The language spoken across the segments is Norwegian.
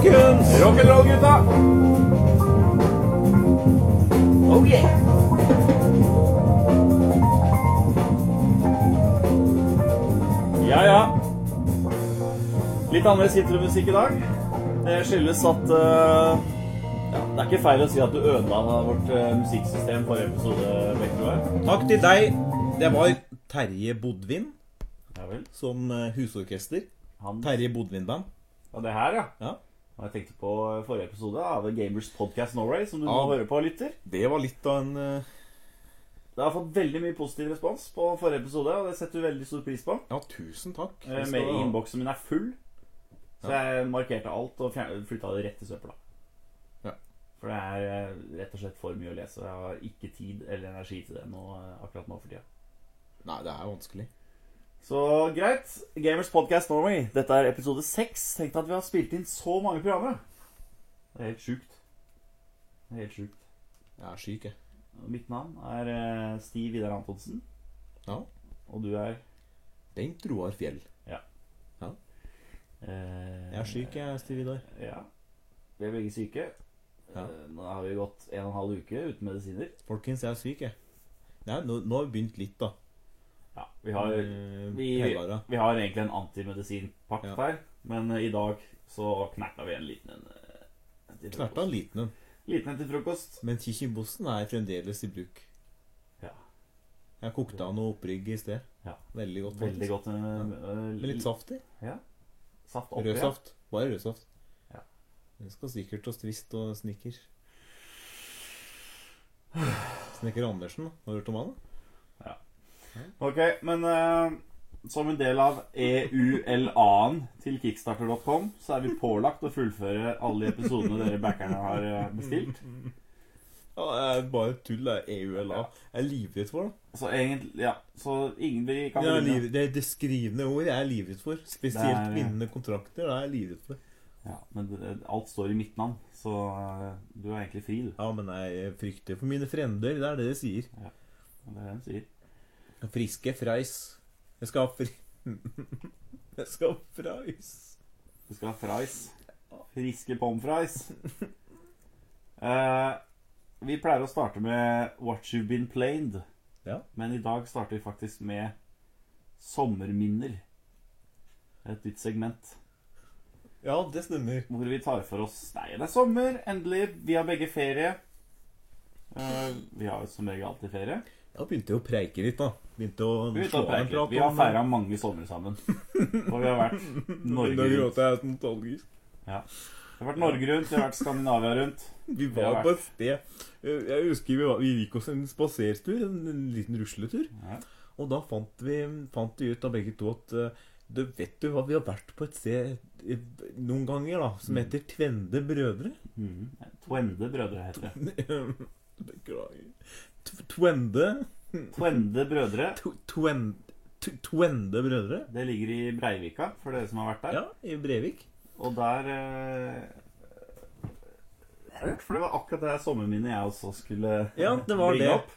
folkens! Rock'n'roll, gutta! Oh yeah! Ja, ja. Litt annerledes hitlermusikk i dag. Det skyldes at uh, ja, Det er ikke feil å si at du ødela vårt uh, musikksystem forrige episode. Bekkeroar. Takk til deg. Det var Terje Bodvin Ja vel. som uh, husorkester. Han Terje Bodvin-band. Og det her, ja. Ja. Og jeg tenkte på forrige episode av Gamers Podcast Norway, som du Ja. nå hører på, lytter. Det var litt av en uh... Det har fått veldig mye positiv respons på forrige episode, og det setter du veldig stor pris på. Ja, tusen takk. Med Innboksen min er full, så jeg markerte alt og flytta det rett til søpla. Ja. For det er eh, rett og slett for mye å lese. Jeg har ikke tid eller energi til det nå, akkurat nå for tida. Nei, det er vanskelig. Så greit. Gamers Podcast Norway. Dette er episode seks. Tenk at vi har spilt inn så mange programmer. Det er helt sjukt. Det er helt sjukt. Jeg er syk, jeg. Mitt navn er eh, Stiv Vidar Antonsen, Ja. og du er Bengt Roar Fjell. eh, Jeg er syk, jeg, Stiv Vidar. Ja. Vi er begge syke. Ja. Eh, Nå har vi gått en og en halv uke uten medisiner. Folkens, jeg er syk, jeg. Nei, nå, nå har vi begynt litt, da. Ja, vi har, Eh, vi, vi har egentlig en antimedisinpakt Ja. her, men eh, i dag så knerta vi en liten en. eh, til Knerta en liten en. Liten en til frokost. Men kikibossen er fremdeles i bruk. Ja. Jeg kokte av noe opprigg i sted. Ja. Veldig godt. Veldig godt. eh, ja. Litt saft i. Ja. Saft oppi. Rød ja. saft. Bare rød saft. Ja. Den skal sikkert hos Twist og Snikker. Snekker Andersen, har du hørt om han? da? Ok, men eh, som en del av EULA-en til kickstarter.com, så er vi pålagt å fullføre alle de episodene dere backerne har eh, bestilt. Ja, det er bare tull. Det er EU-LA. Jeg er livredd for det. Så egentlig, ja Så ingen vi kan Jeg er begynne. liv, det er det skrivende ord jeg er livredd for. Spesielt Det er- bindende kontrakter. Det er jeg livredd for. Ja, men det, alt står i mitt navn, så eh, du er egentlig fri, du. Ja, men jeg frykter for mine frender. Det er det de sier. Det er det de sier. Friske fries. Jeg skal ha fri... Jeg skal ha fries. Du skal ha fries. Friske pommes frites. Uh, vi pleier å starte med What You've Been Played. Ja. Men i dag starter vi faktisk med Sommerminner. Et nytt segment Ja, det stemmer. hvor vi tar for oss Nei, det er sommer, endelig. Vi har begge ferie. Uh, vi har jo som regel alltid ferie. Jeg begynte å preike litt, da. Begynte å Vi, slå av en prat vi har feira mange somre sammen. Og vi har vært Norge rundt. Da gråter jeg nostalgisk. Ja. Vi har vært Norge rundt, vi har vært Skandinavia rundt. Vi Vi var på et sted Jeg husker vi, var, vi gikk oss en spasertur, en, en liten rusletur. Ja. Og da fant vi, fant vi ut av begge to at eh, du vet du hva, vi har vært på et sted eh, noen ganger da som Mm. heter Tvende brødre. Mm. Tvende brødre heter det. Beklager. Tw- Twende Twende brødre. Tw- Twen- Tw- Twende brødre? Det ligger i Breivika, for dere som har vært der. Ja, i Breivik. Og der eh, For det var akkurat det sommerminnet jeg også skulle Ja, det var bringe det. opp.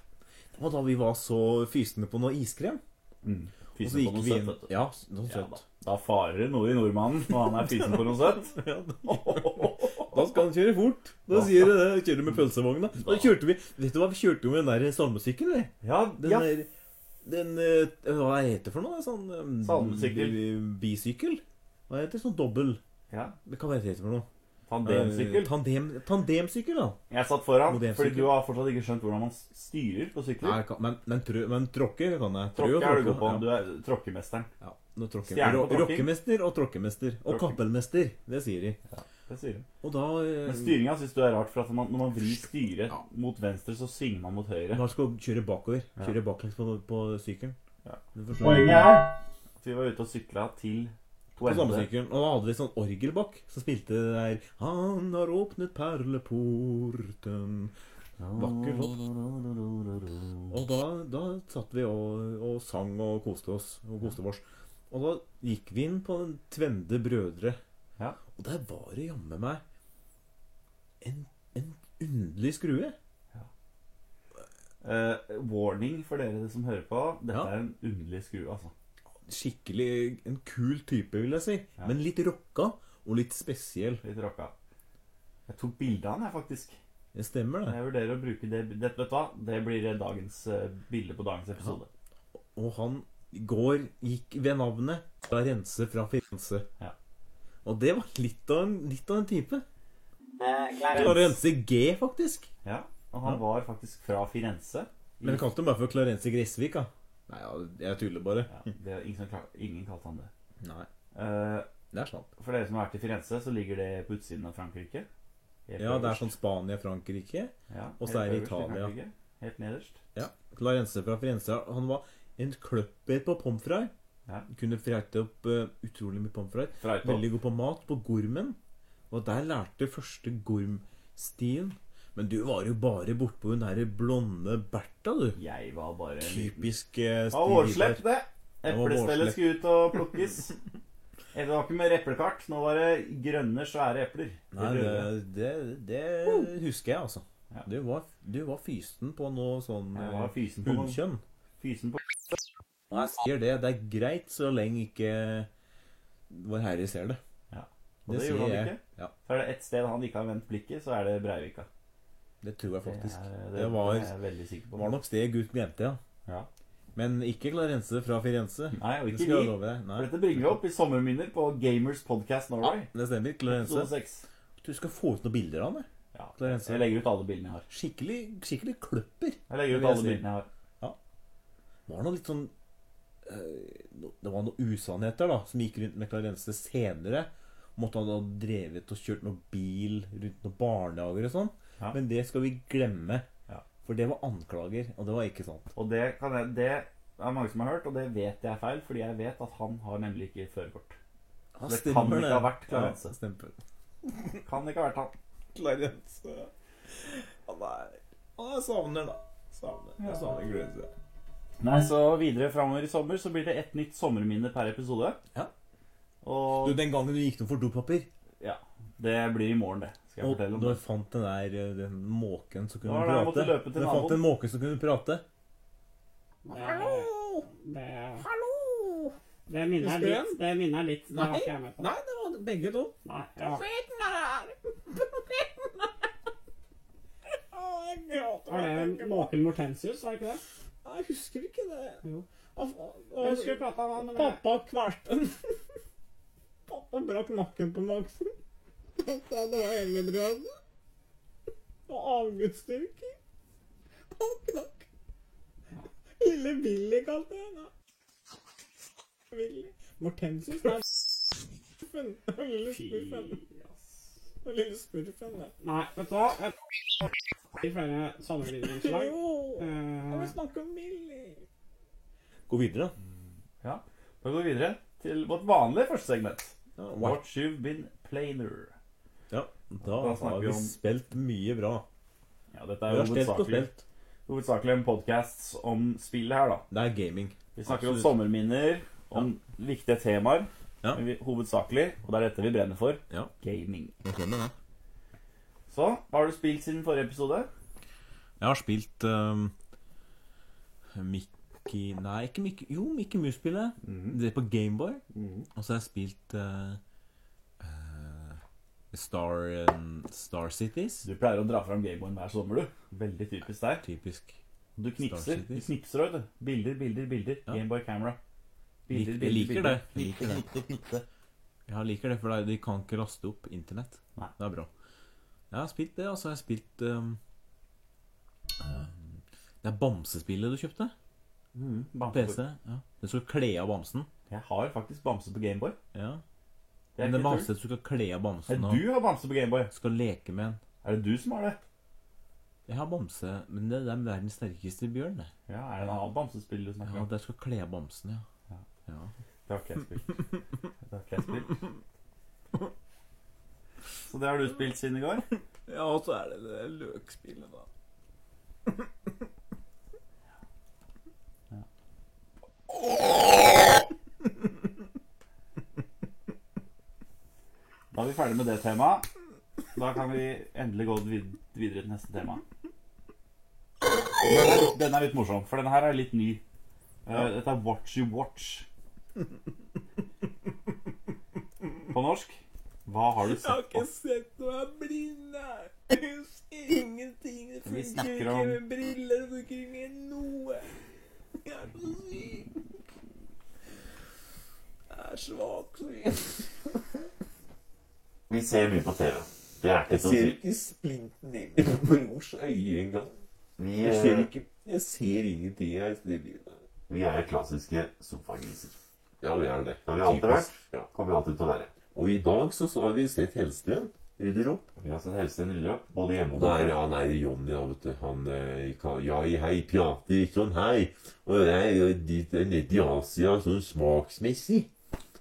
Og da vi var så fysende på noe iskrem. Mm. Fysen på noe søtt, vet du. Ja, noe Ja, da. søtt. da farer det noe i nordmannen når han er fysen på noe søtt. Ja, Da skal han kjøre fort. Da sier du det. Kjører med pølsevogna. Da kjørte vi Vet du hva vi kjørte jo med den der salmesykkelen? eller? Ja, Den ja. der Den eh, Hva heter det for noe? Sånn um, Salmesykkel. bi- Bisykkel? Hva heter det? Sånn dobbel ja. Hva heter det for noe? Tandemsykkel. Eh, Tandem, tandemsykkel, da. Jeg satt foran, fordi du har fortsatt ikke skjønt hvordan man styrer på sykler. Nei, kan, men, men, trø, men tråkke kan jeg. Og Tråkke er du god på. Ja. Du er tråkkemesteren. Ja. Rockemester og tråkkemester. Og Tråkking. kappelmester. Det sier de. Det sier hun. Og da eh, Men styringa syns du er rart, for at man, når man vrir styret Ja. mot venstre, så svinger man mot høyre. Man skal kjøre bakover. Ja. Kjøre baklengs på, på sykkelen. Ja. Poenget er at vi var ute og sykla til På samme sykkelen. Og da hadde vi sånn orgel bak som spilte det der Han har åpnet perleporten Vakker låt. Og da, da satt vi og, og sang og koste oss. Og koste oss. Og da gikk vi inn på Tvende brødre. Ja. Og der var det jammen meg en, en underlig skrue. Eh, warning for dere som hører på. Dette Ja. er en underlig skrue, altså. Skikkelig en kul type, vil jeg si. Ja. Men litt rocka. Og litt spesiell. Litt rocka. Jeg tok bilde av han, jeg, faktisk. Det stemmer, det. Jeg vurderer å bruke det. det vet du hva? Det blir dagens eh, bilde på dagens episode. Og han går gikk ved navnet Clarence fra Firenze. Ja. Og det var litt av en, litt av en type. Eh, Clarence G, faktisk. Ja, og han Ja. var faktisk fra Firenze. I- Men kalte han bare for Clarence Gressvik, da. Nei, ja, jeg tuller bare. ja, det ingen, klar, ingen kalte han det. Nei, Eh, det er sant. for dere som har vært i Firenze, så ligger det på utsiden av Frankrike. Helt Ja, det er sånn Spania, Frankrike. Ja, og så er det Italia. Helt nederst. Ja, Clarence fra Firenze. Han var en kløpper på pommes frites. Ja. Kunne freite opp uh, utrolig mye pommes frites. Veldig god på mat, på gormen. Og der lærte første gormstien. Men du var jo bare bortpå hun derre blonde Bertha, du. Jeg var bare en Typisk uh, Det var årslepp, det. Eplestellet skulle ut og plukkes. Det var ikke mer eplekart. Nå var det grønne, svære epler. Nei, det, det, det husker jeg, altså. Ja. Du, var, du var fysten på noe sånn Jeg eh, fysen på noe. hunnkjønn. Fysen på Og jeg sier det. Det er greit så lenge ikke Vår Herre ser det. Ja. Og Det, det, gjorde han ikke. Ja, For er det ett sted han ikke har vendt blikket, så er det Breivika. det tror jeg faktisk. Det, er, Det det, var- jeg. Var nok stedet Gud glemte, ja. Ja. Men ikke Clarence fra Firenze. Nei, og ikke vi. For dette bringer vi opp i sommerminner på Gamers Podcast Ja, det stemmer. Clarence. Du skal få ut noen bilder av det. Ja. Clarence. Jeg legger ut alle bildene jeg har. Skikkelig, skikkelig kløpper. Jeg legger ut Det alle bildene jeg har. Var noe litt sånn Det var noen usannheter da som gikk rundt med Clarence senere. Måtte han ha drevet og kjørt noen bil rundt noen barnehager og sånn. Ja. Men det skal vi glemme. Ja. For det var anklager, og det var ikke sant. Og det, kan jeg, det er mange som har hørt, og det vet jeg er feil, fordi jeg vet at han har nemlig ikke førerkort. Ja, det stemmer kan ikke ha vært Clarence. Ja, stemmer. Kan ikke ha vært han. Clarence Han er er savner, da. Savner. Jeg savner Clarence. Nei, så videre framover i sommer så blir det ett nytt sommerminne per episode. Ja. Og Du, den gangen du gikk tom for dopapir ja, det blir i morgen, det. Skal jeg Og fortelle om du det. fant den der eh, den måken som kunne prate. da jeg prate. måtte løpe til Du fant naboen. en måke som kunne prate. Hallo! Det, Hallo! det minner Husker du litt. Det minner litt. Det var ikke jeg med på. Nei, det var begge to. Nei, ja. Var det måken Mortensius, var det ikke det? Jeg husker ikke det. Jo. Og, Jeg husker pappa var med Pappa kvalte den. Pappa brakk nakken på Maxen. Pappa hadde helgebrød. Og avgudsdyrking. Han knakk. Lille Willy kalte jeg henne. Willy. Mortensius, det Spurfen. Lille smurfen. Lille smurfen, det. Nei, vet du hva? Jeg- I flere sommervideoinnslag. Jo, Eh, snakke om Millie. Gå videre. Ja. Da går vi videre til vårt vanlige første segment. Ja, What you've been plainer. ja, da Da har vi vi om- spilt mye bra. Ja, dette er hovedsakelig, hovedsakelig en podcast om spillet her, da. Det er gaming. Vi snakker om sommerminner, om viktige temaer. Ja. Men vi, hovedsakelig, og det er dette vi brenner for, Ja, gaming. jeg skjønner det. Så, hva har du spilt siden forrige episode? Jeg har spilt um, Mickey Nei, ikke Mickey Jo, Mickey Mouse-spillet. Det er på Gameboy. Og så har jeg spilt uh, uh, Star, um, Star Cities. Du pleier å dra fram Gameboyen hver sommer, du. Veldig typisk deg. Typisk. Du knipser. Du knipser òg, du. Bilder, bilder, bilder. Ja. Gameboy camera. Bilder, Bilder, jeg liker bilder. det. Jeg liker det. Jeg liker det, for de kan ikke laste opp internett. Nei. Det er bra. Jeg har spilt det, og så har jeg spilt um, um, Det er bamsespillet du kjøpte? Mm. PC? Ja. Du skal kle av bamsen? Jeg har faktisk bamse på Gameboy. Ja. Det Men det er ikke bamse du skal kle av bamsen og Du har bamse på Gameboy. skal leke med en. Er det du som har det? Jeg har bamse, men det er verdens sterkeste bjørn, det. Ja, Er det en annen bamsespill du snakker om? Ja, det skal kle av bamsen, ja. Ja. ja. Det har ikke jeg spilt. Det har ikke jeg spilt. Så det har du spilt siden i går? Ja, og så er det det løkspillet, da. Da er vi ferdig med det temaet. Da kan vi endelig gå vid- videre til neste tema. Den er, den er litt morsom, for denne her er litt ny. Eh, Dette er Watch You Watch. På norsk Hva har du Jeg har ikke sett noe av blind, Jeg husker ingenting. Det funker ikke om- med briller. Det funker ikke med noe. Jeg er så syk. Jeg er svak. Vi ser mye på TV. Det er ikke Jeg ser ikke splinten inn i brors øye engang. Vi, Jeg ser eh, ikke Jeg ser ingenting. Jeg er vi er klassiske sofagriser. Ja, vi er det. Det har vi alltid vært. Ja. Kommer vi alltid til å være. Og i dag så, så har vi sett Hellstrøm rydder opp. Vi har sett Helsten rydde opp, både hjemme og der, ja, nei, Johnny da, vet du. Han eh, kan- Ja, hei, prater sånn hei. Og jeg er er nede i Asia sånn smaksmessig.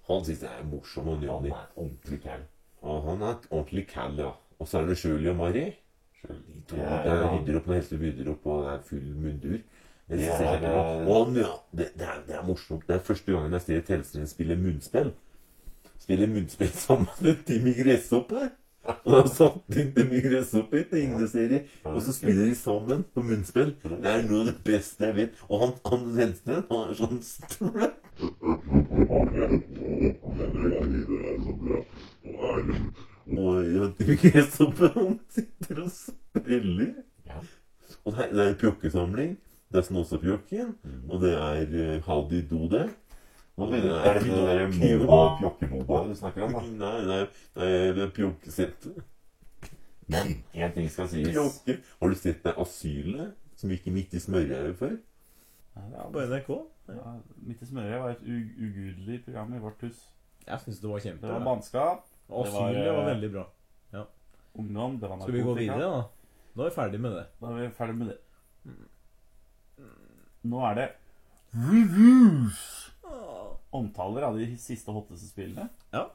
Han syns jeg er morsom, han Han er ordentlig cal. Og han er ordentlig cal, ja. Og så er det Shirley og Mari. De to Det ja, er- rydder opp når Hellstrøm rydder opp, og det er full mundur. Det, Det er er, eh, han, ja, det, det, er, det er morsomt. Det er første gangen jeg ser et Hellstrøm spille munnspill. Spiller munnspill sammen med Timmy Gresshoppe. Og har satt inn Timmy Gresshoppe i tegneserie. Og så spiller de sammen på munnspill. Det er noe av det beste jeg vet. Og han, han han er sånn strøm. Og Timmy Gresshopp han sitter og spiller. Og det er, det er en pjokkesamling. Det er Snåsapjokken. Og det er Haldi Hadi Og det Er det den der pjokkeboba du snakker om? da? Nei, nei, nei, det er pjokkesinte. Men én ting skal sies. Pjokke. Har du sett det Asylet? Som gikk midt i smørøyet før? Ja, På NRK? ja, Midt i smøret var et ugudelig program i vårt hus. Jeg syns det var Det var mannskap, Asylet var var, veldig bra. Ja. ungdom, det var Skal vi gå videre, da? Da er vi ferdig med det. Da er vi ferdig med det. Nå er det reviews. Omtaler av de siste hotteste spillene. Ja.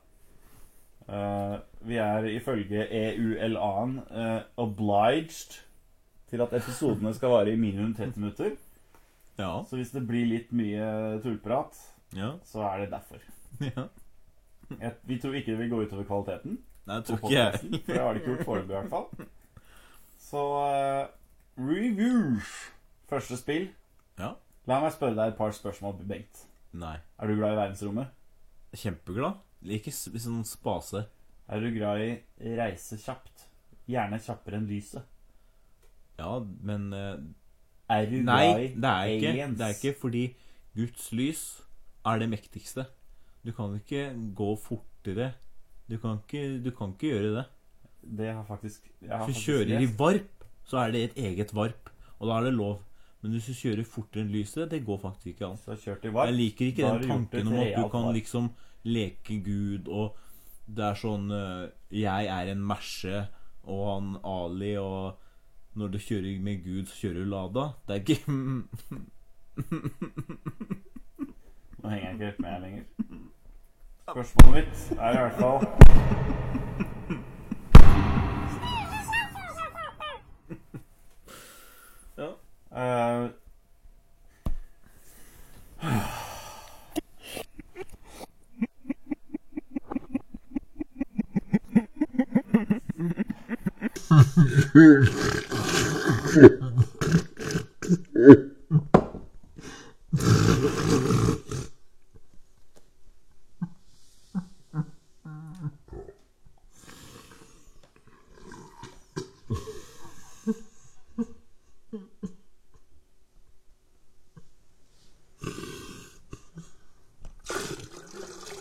Uh, vi er ifølge EULA-en uh, obliged til at episodene skal vare i minimum 30 minutter. Ja. Så hvis det blir litt mye tullprat, Ja. så er det derfor. ja. Jeg, vi tror ikke det vil gå utover kvaliteten. Nei, jeg tror ikke jeg. For det har det ikke gjort foreløpig, i hvert fall. Så uh, reviews. Første spill. Ja. La meg spørre deg et par spørsmål, Bengt. Nei. Er du glad i verdensrommet? Kjempeglad. Liker sånn spase. Er du glad i reise kjapt? Gjerne kjappere enn lyset. Ja, men uh, Er du Nei, glad i det er ikke? Det er ikke fordi Guds lys er det mektigste. Du kan ikke gå fortere. Du kan ikke, du kan ikke gjøre det. Det har faktisk jeg har Hvis du faktisk kjører i varp, så er det et eget varp. Og da er det lov. Men hvis du kjører fortere enn lyset, det går faktisk ikke an. Jeg liker ikke den tanken om at du kan liksom leke Gud, og det er sånn eh, Jeg er en merse, og han Ali, og når du kjører med Gud, så kjører du Lada. Det er ikke Nå henger jeg ikke helt med lenger. Spørsmålet mitt er i hvert fall Ja. Eh,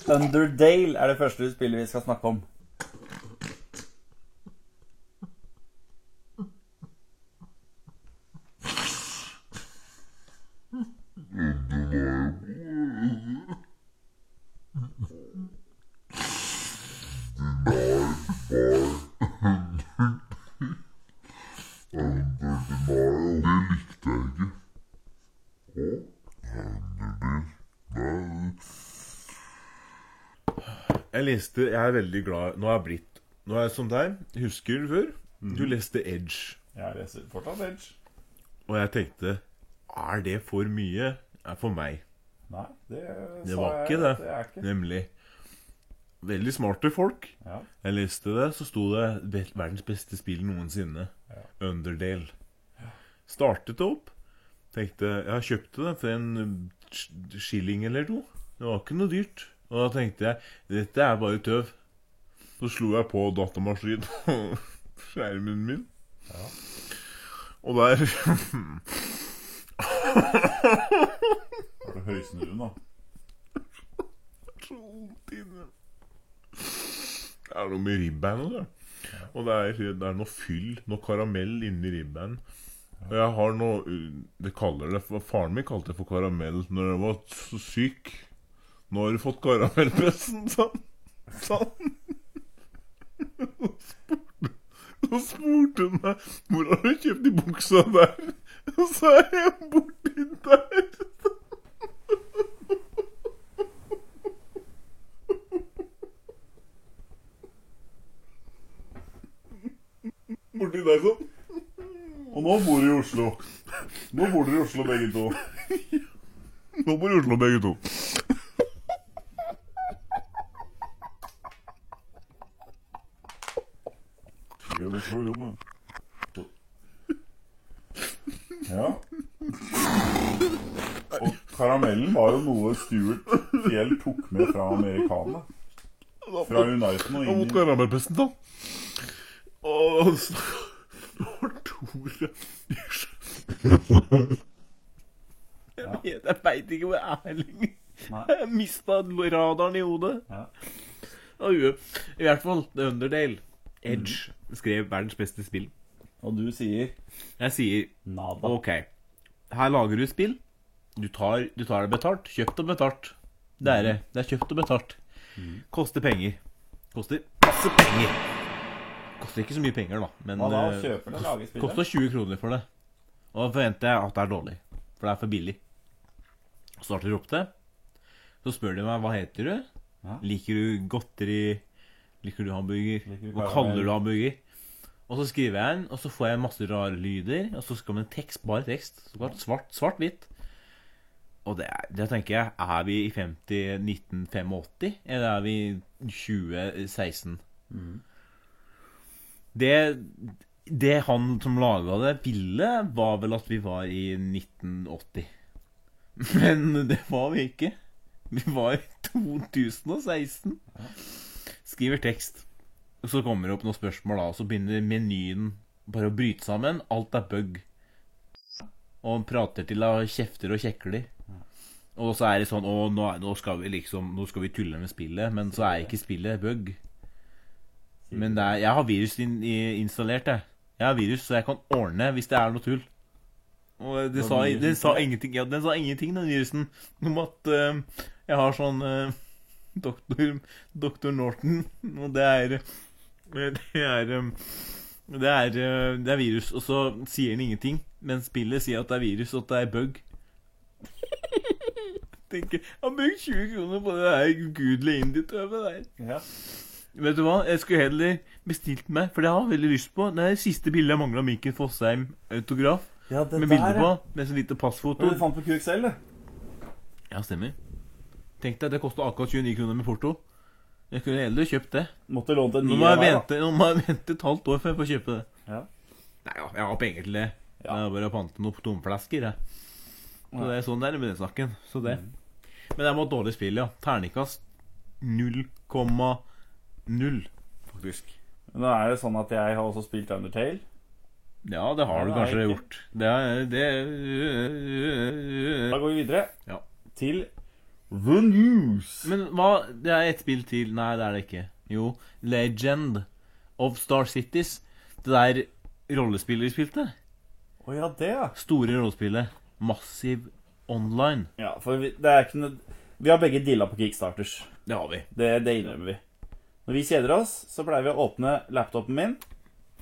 Underdale er det første spillet vi skal snakke om. Jeg leste Jeg er veldig glad Nå er jeg blitt Nå er jeg som deg. Husker du før? Du leste Edge. Jeg leser fortsatt Edge. Og jeg tenkte Er det for mye? Er for meg. Nei, det, Det var jeg ikke det. Det ikke. Nemlig. Veldig smarte folk. Ja. Jeg leste det, så sto det 'Verdens beste spill noensinne'. Underdale. Startet det opp. Tenkte Jeg kjøpte det for en skilling eller to. Det var ikke noe dyrt. Og da tenkte jeg dette er bare tøv. Så slo jeg på datamaskinen og skjermen min. Ja. Og der Har du høysnurren, da? så vondt inne. Det er noe med ribbeinet der. Og det er, det er noe fyll, noe karamell inni ribbein. Og jeg har noe Det kaller det Faren min kalte det for karamell når jeg var så syk. Nå har du fått karamellpressen, sa han. Sa han. Så spurte hun meg hvor har du kjøpt de buksa der. Og så er jeg borti der. Borti der sånn. Og nå bor du i Oslo. Nå bor dere i Oslo begge to. Nå bor i Oslo begge to. Ja, det får du med. Ja. Og karamellen var jo noe Stuart Fjell tok med fra amerikanerne. Fra Uniten og inn i karamellpressen, da. Og Tore Jeg jeg veit ikke hvor jeg er lenger. Jeg mista radaren i hodet. Ja. I hvert fall The Underdale. Edge skrev verdens beste spill. Og du sier Jeg sier nada. OK, her lager du spill. Du tar, du tar det betalt. Kjøpt og betalt. Det er det. Det er kjøpt og betalt. Koster penger. Koster masse penger. Koster ikke så mye penger, da. Men Hva da? eh, Kjøper det lager koster 20 kroner for det. Og da forventer jeg at det er dårlig. For det er for billig. Så starter de opp det. Så spør de meg hva heter du. Hæ? Liker du godteri? Liker du hamburger? Liker du Hva kaller du hamburger? Og så skriver jeg den, og så får jeg masse rare lyder. Og så skal man tekst, bare tekst. Så klart, svart, svart-hvitt. Og det, det tenker jeg Er vi i 50 1985, eller er vi i 2016? Det, det han som laga det, ville, var vel at vi var i 1980. Men det var vi ikke. Vi var i 2016. Skriver tekst. Og så kommer det opp noen spørsmål, da, og så begynner menyen bare å bryte sammen. Alt er bug. Og han prater til deg og kjefter og kjekler. Og så er det sånn Å, nå, nå skal vi liksom Nå skal vi tulle med spillet, men så er ikke spillet bug. Men er, jeg har virus installert, jeg. Jeg har virus, så jeg kan ordne hvis det er noe tull. Og det sa, det sa ingenting, ja, den sa ingenting, den virusen, om at uh, jeg har sånn uh, doktor, doktor Norton, og det er Det er um, det er, eh, det er virus, og så sier den ingenting. Men spillet sier at det er virus, og at det er bug. Tenker, Jeg har brukt 20 kroner på det der ugudelige indie-tøvet der. Ja. Vet du hva, jeg skulle heller bestilt meg, for det har jeg veldig lyst på. Det er det siste bildet jeg mangla Mikkel Fossheim autograf. ja, det Med bilde på, med så lite passfoto. Du fant på QXL, det. Ja, stemmer. Tenk deg, det kosta akkurat 29 kroner med porto. Jeg kunne heller kjøpt det. Måtte lånt en Nå må jeg av vente, jeg et halvt år før jeg får kjøpe det. Ja. Nei, ja, jeg har penger til det. Ja. Det er bare å pante noen tomflasker, jeg. Så det er sånn det er med den snakken. Så det. Mm. Men det var et dårlig spill, ja. Terningkast 0,0, faktisk. Men Nå er det sånn at jeg har også spilt Undertale. Ja, det har du det kanskje gjort. Det er det Da går vi videre Ja. til The News. Men hva Det er ett spill til. Nei, det er det ikke. Jo, Legend of Star Cities. Det der rollespillet vi spilte. Å ja, det, ja. Store rollespillet. Massive Online. Ja, for vi, det er ikke noe Vi har begge deala på Kickstarters. Det har vi. Det, det innrømmer vi. Når vi kjeder oss, så pleier vi å åpne laptopen min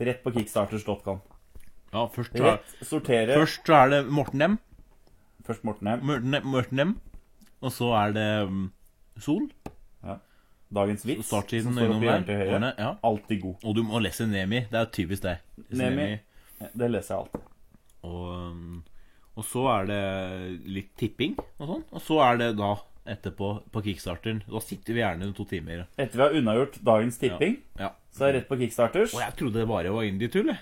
rett på kickstarters.com. Ja, først Rett, sortere først så er det Morten M. Først Morten M. Morten, Morten M. Og så er det um, Sol. Dagens vits. står innom der. høyre. Ja. Alltid god. Og du må lese Nemi. Det er typisk det. Nemi. Nemi. Det leser jeg alltid. Og, um, og så er det litt tipping og sånn. Og så er det da etterpå på kickstarteren. Da sitter vi gjerne to timer. Etter vi har unnagjort dagens tipping, Ja. så er det rett på Kickstarters. Og jeg trodde det bare var indie-tull, jeg.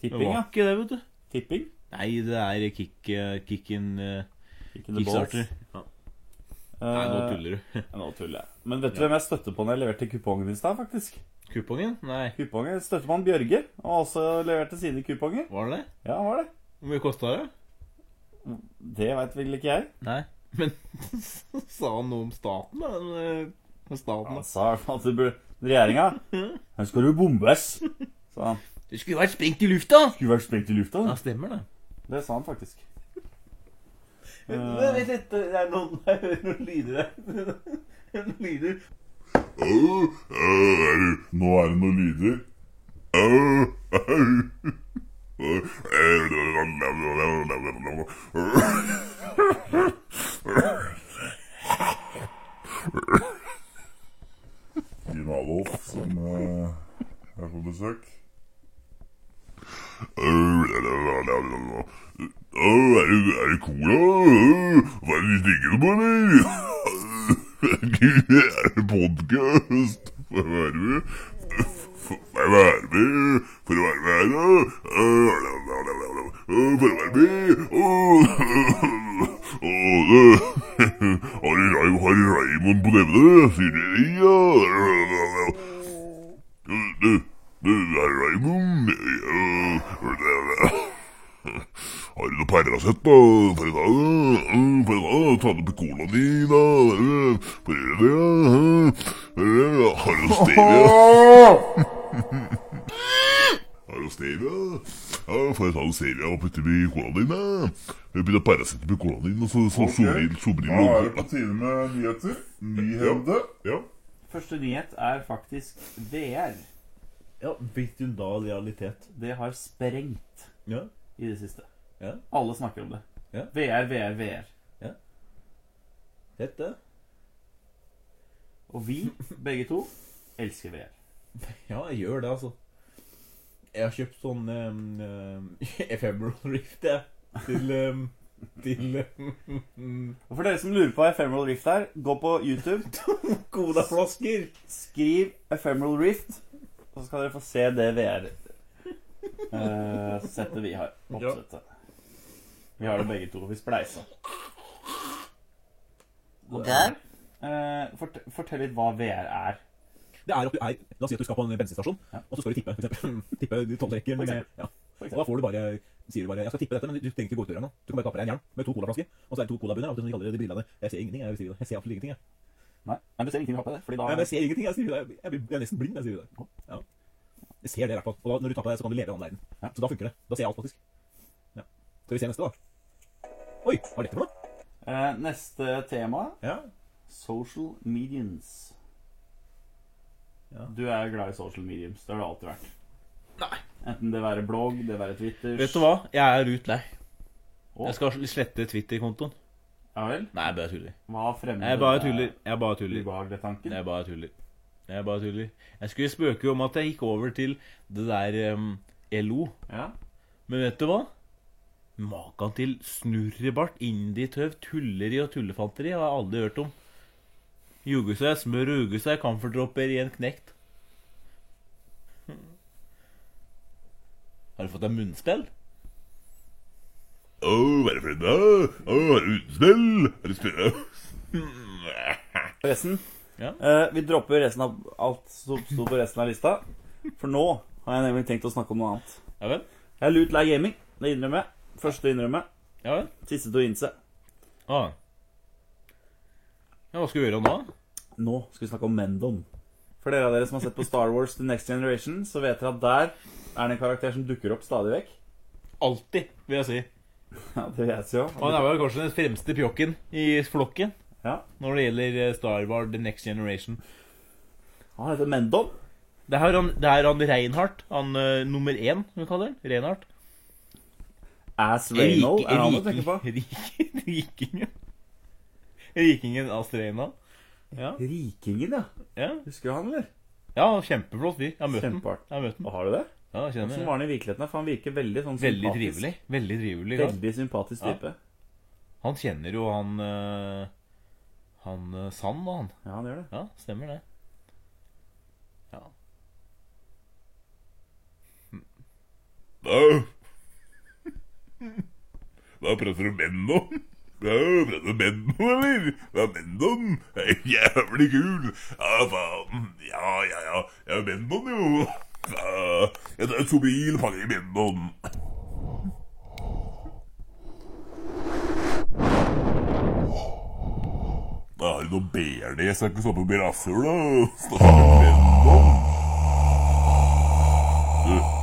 Det Tipping, var ja. ikke det, vet du. Tipping. Nei, det er kick, uh, kicken uh, Kick balls. kickstarter. Ja. Nei, nå Eh, tuller du. Nå tuller jeg. Men vet du hvem jeg støtter på når jeg leverte kupongen i stad, faktisk? Kupongen? Nei, Kupongen Støttemann Bjørge har også leverte sine kuponger. var det det? Ja, var det. Hvor mye kosta det? Det veit vel ikke jeg. Nei. Men sa han noe om staten, da? Den, eh, Staten, Han da? sa i hvert fall at det burde Regjeringa Her skal du bombes, sa han. Det skulle vært sprengt i lufta! Skulle vært sprengt i lufta. Ja, stemmer det. Det sa han faktisk. Men vent litt, det er noen, jeg hører noen lyder der. Noen lyder. Nå er det noen lyder. Tina Adolf som eh, er på besøk. Er det, er det cola? Hva er det de drikker på, eller? Er det podkast? Får jeg være med? Får jeg være med? For å være med, da? For å være med? Har Rai- har Raymond på nevene? Sier de ja? Du, du, er Raymond? Har du noe Paracet, da? For da, for da, ta det på colaen din, da. For å gjøre det. Har du stevia? Har du stevia? Ja, får jeg ta noe stevia og putte i colaen din, da? Jeg begynner Paracet på colaen din, og så, så sobril, sobril. Da er det på tide med nyheter. Nyhende. Ja. Første nyhet er faktisk VR. Ja, Blitt en da realitet. Det har sprengt Ja. i det siste. Ja. Alle snakker om det. Ja. VR, VR, VR. Dette Og vi, begge to, elsker VR. Ja, jeg gjør det, altså. Jeg har kjøpt sånn um, um, Ephemeral Rift, jeg. Til um, Til um, Og for dere som lurer på hva Ephemeral Rift er, gå på YouTube, Kodaflasker. skriv Ephemeral Rift, og så skal dere få se det VR-settet vi har. Oppsettet. Vi har det begge to. Vi spleisa. Okay. Uh, eh, fort, Fortell litt hva VR er. Det er at du er La oss si at du skal på en bensinstasjon, Ja. og så skal du tippe. For eksempel. tippe tolv rekker. Med- Ja. Og da får du bare sier du bare Jeg skal tippe dette, men du trenger ikke gå ut døra nå. Du kan bare ta på deg en hjelm med to colaflasker, og så er det to colabunner. Sånn de kaller de brillene Jeg ser ingenting. Jeg, det. jeg ser absolutt ingenting. Jeg. Nei, men du ser ingenting på det. Fordi da Nei, men jeg ser ingenting. Jeg, sier det. jeg, blir, jeg er nesten blind. Jeg sier det. Ja. Jeg ser det i hvert fall. Og da, når du tar på deg, så kan du leve i annen verden. Ja. Så da funker det. Da ser jeg alt, faktisk. Ja. Skal vi se neste, da? Oi, hva er dette for noe? eh, Neste tema Ja. social mediums. Ja. Du er glad i social mediums. Det har du alltid vært. Nei. Enten det være blogg, det være Twitter Vet du hva? Jeg er ut lei. Å? Jeg skal slette Twitter-kontoen. Ja vel? Nei, jeg bare tuller. Hva fremmer Jeg bare tuller. Jeg bare tuller. Ubehagelig tanken? Jeg bare tuller. Jeg bare tuller. Jeg skulle spøke om at jeg gikk over til det der um, LO. Ja. Men vet du hva? Makan til snurrebart, indietøv, tulleri og tullefanteri har jeg aldri hørt om. Juge seg, smør og uge seg, camferdropper i en knekt. Har du fått deg munnspill? Å, hva er det for en da? Å, er det utespill? Er det spill? Resten? Ja. Eh, vi dropper resten av alt som sto på resten av lista. For nå har jeg nemlig tenkt å snakke om noe annet. Ja vel? Jeg er lut lei gaming. Det innrømmer jeg. Første å innrømme. Ja vel? Siste til å innse. Ah. Ja, hva skal vi gjøre nå? Nå skal vi snakke om Mendon. For dere av dere som har sett på Star Wars The Next Generation, så vet dere at der er det en karakter som dukker opp stadig vekk. Alltid, vil jeg si. Ja, det vet jeg Og han er vel kanskje den fremste pjokken i flokken Ja, når det gjelder eh, Star Wars The Next Generation. Han heter Mendon. Det er han, det er han Reinhardt, han uh, nummer én, som vi kaller han. Reinhardt. Ass Reynold er han du tenker på. rik- Rikingen. Astreina. Ja. Rikingen, ja. Ja. Husker du han, eller? ja, kjempeflott fyr. Jeg har møtt. Kjempeart. Ham. Og har du det? Ja, jeg kjenner Hvordan var han i virkeligheten? For han virker veldig sånn Veldig sympatisk. trivelig. Veldig trivelig. Ja. Veldig sympatisk Ja. type. Han kjenner jo han eh, Han eh, Sand, da, han. Ja, han gjør det. Ja, stemmer det. Ja. Da Da prater du menn nå. Ja, er Mendon, eller? Ja. Det er jævlig kul. Ja, faen. Ja, ja, ja. Ja, Mendon, jo. Ja, jeg tar to bil, fanger i Mendon. Da har du noe bearnés, jeg ikke stå på brasser, da. Snakker med Mendon. Du,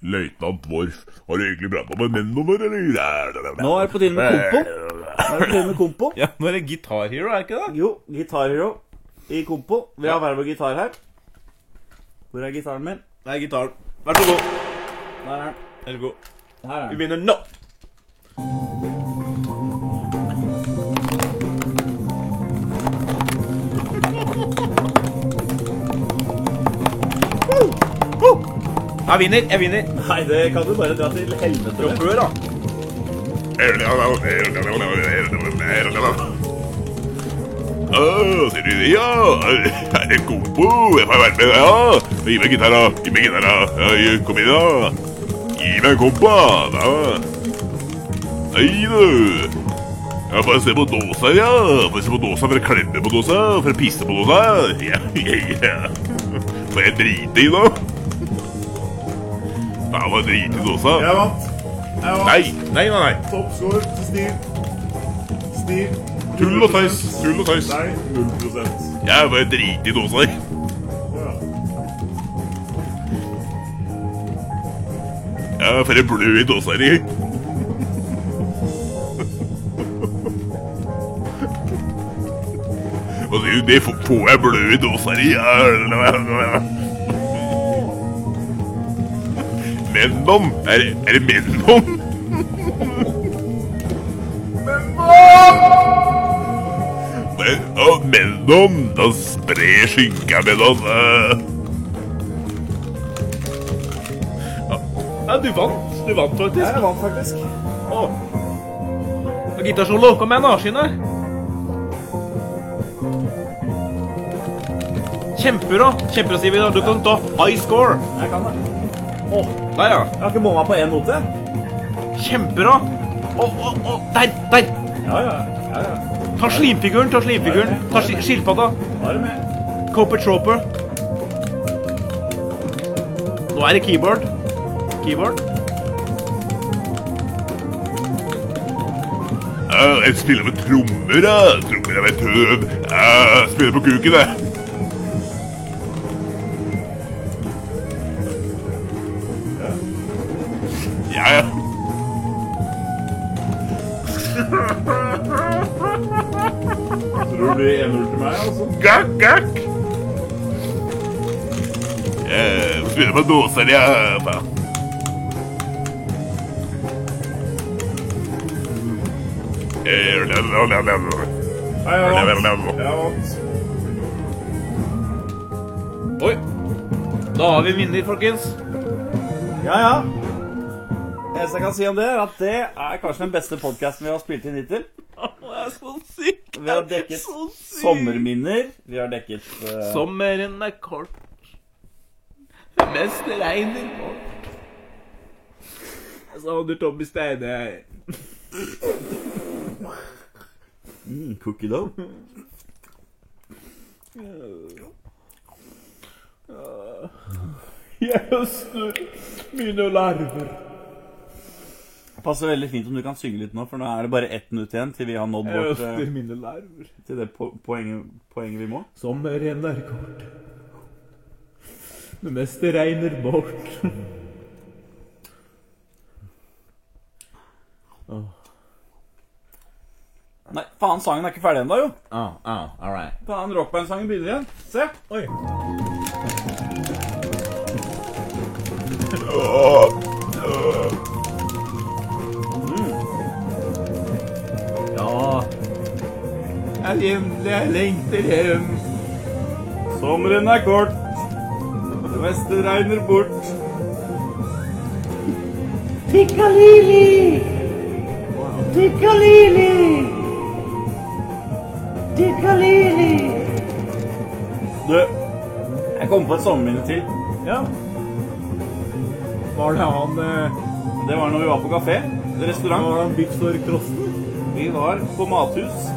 Løytnant Worf, har du egentlig prata med Mendon, eller? Nå er det på tide med kompo. Nå er det på tide med kompo. Ja, nå er det Guitar Hero, er det ikke det? Jo, Guitar Hero i kompo. Vi har hver vår gitar her. Hvor er gitaren min? Det er gitaren. Vær så god. Der er den. Vær så god. Her er den. Vi begynner nå. Jeg vinner. Jeg vinner. Nei, det kan du bare dra til helvete med. Før, da. Å, ser du det, ja? Er det kompo? Jeg får være med, ja. Gi meg gitara. Gi meg gitara. Ja, kom igjen, da. Gi meg kompa. Da. Hei, du. Ja, bare se på dåsa, ja. Bare se på dåsa for å klemme på dåsa. For å pisse på dåsa. Ja, ja, ja. Får jeg drite i, da? Ja, var dritings også. Jeg vant. Jeg vant. Nei, nei, nei. nei. Toppscore til Stiv. Stiv. Tull og tøys. Tull og tøys. Nei, 0 Jeg var dåsa di. Ja. Ja, for en blø i dåsa di. Og det, det får jeg blø i dåsa di. Mennom? Er, er det Mennom? Men, og Mennom, da sprer skygga med oss. eh. Ja, du vant. Du vant, faktisk. Jeg vant faktisk. Og Gitarsolo. Kom igjen, deg. Kjempebra. Kjempebra, Sivi. Du kan ta high score. Jeg kan det. Der, ja. Jeg har ikke bomma på én note. Kjempebra. Å, å, å. Der, der. Ja, ja. ja, ja. Ta slimfiguren. Ta slimfiguren. Ta sk- skilpadda. Er. Coper Troper. Nå er det keyboard. Keyboard. Jeg spiller med trommer, da. Trommer er med tøv. Jeg spiller på kuken, jeg. La, la. Jeg vant. Oi. Da har vi vinner, folkens. Ja, ja. Eneste jeg kan si om det, er at det er kanskje den beste podkasten vi har spilt inn hittil. Det er så sykt. Vi har dekket sommerminner. Vi har dekket uh... Sommeren er kort. Det meste regner bort. Savner Tommy Steine. mm, Cookie dough. Jeg høster mine larver. Passer veldig fint om du kan synge litt nå, for nå er det bare ett minutt igjen til vi har nådd vårt, høster eh, mine larver. til det po poenget, poenget vi må. Sommeren er kort. Det meste regner bort. Nei, faen, sangen er ikke ferdig ennå, jo. Oh, oh, all right. Faen, rockband-sangen begynner igjen. Se. Oi. Ja. Jeg hjemler, jeg lengter hjem. Sommeren er kort. Det meste regner bort. Tikkalili! Tikkalili! Tikkalili! Du, jeg kom på et sommerminne til. Ja. Var det han eh, Det var når vi var på kafé. Restaurant. Var det han Victor Crossen? Vi var på mathus.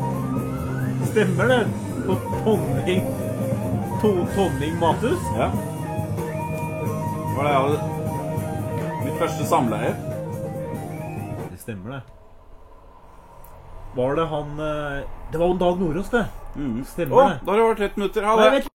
Stemmer det? På Tonning to, Tonning mathus? Ja. Det var det jeg hadde mitt første samleie. Det stemmer, det. Var det han eh, Det var jo Dag Nordås, det. Mm. Stemmer Å, det. da har det vært 30 minutter. Ha det.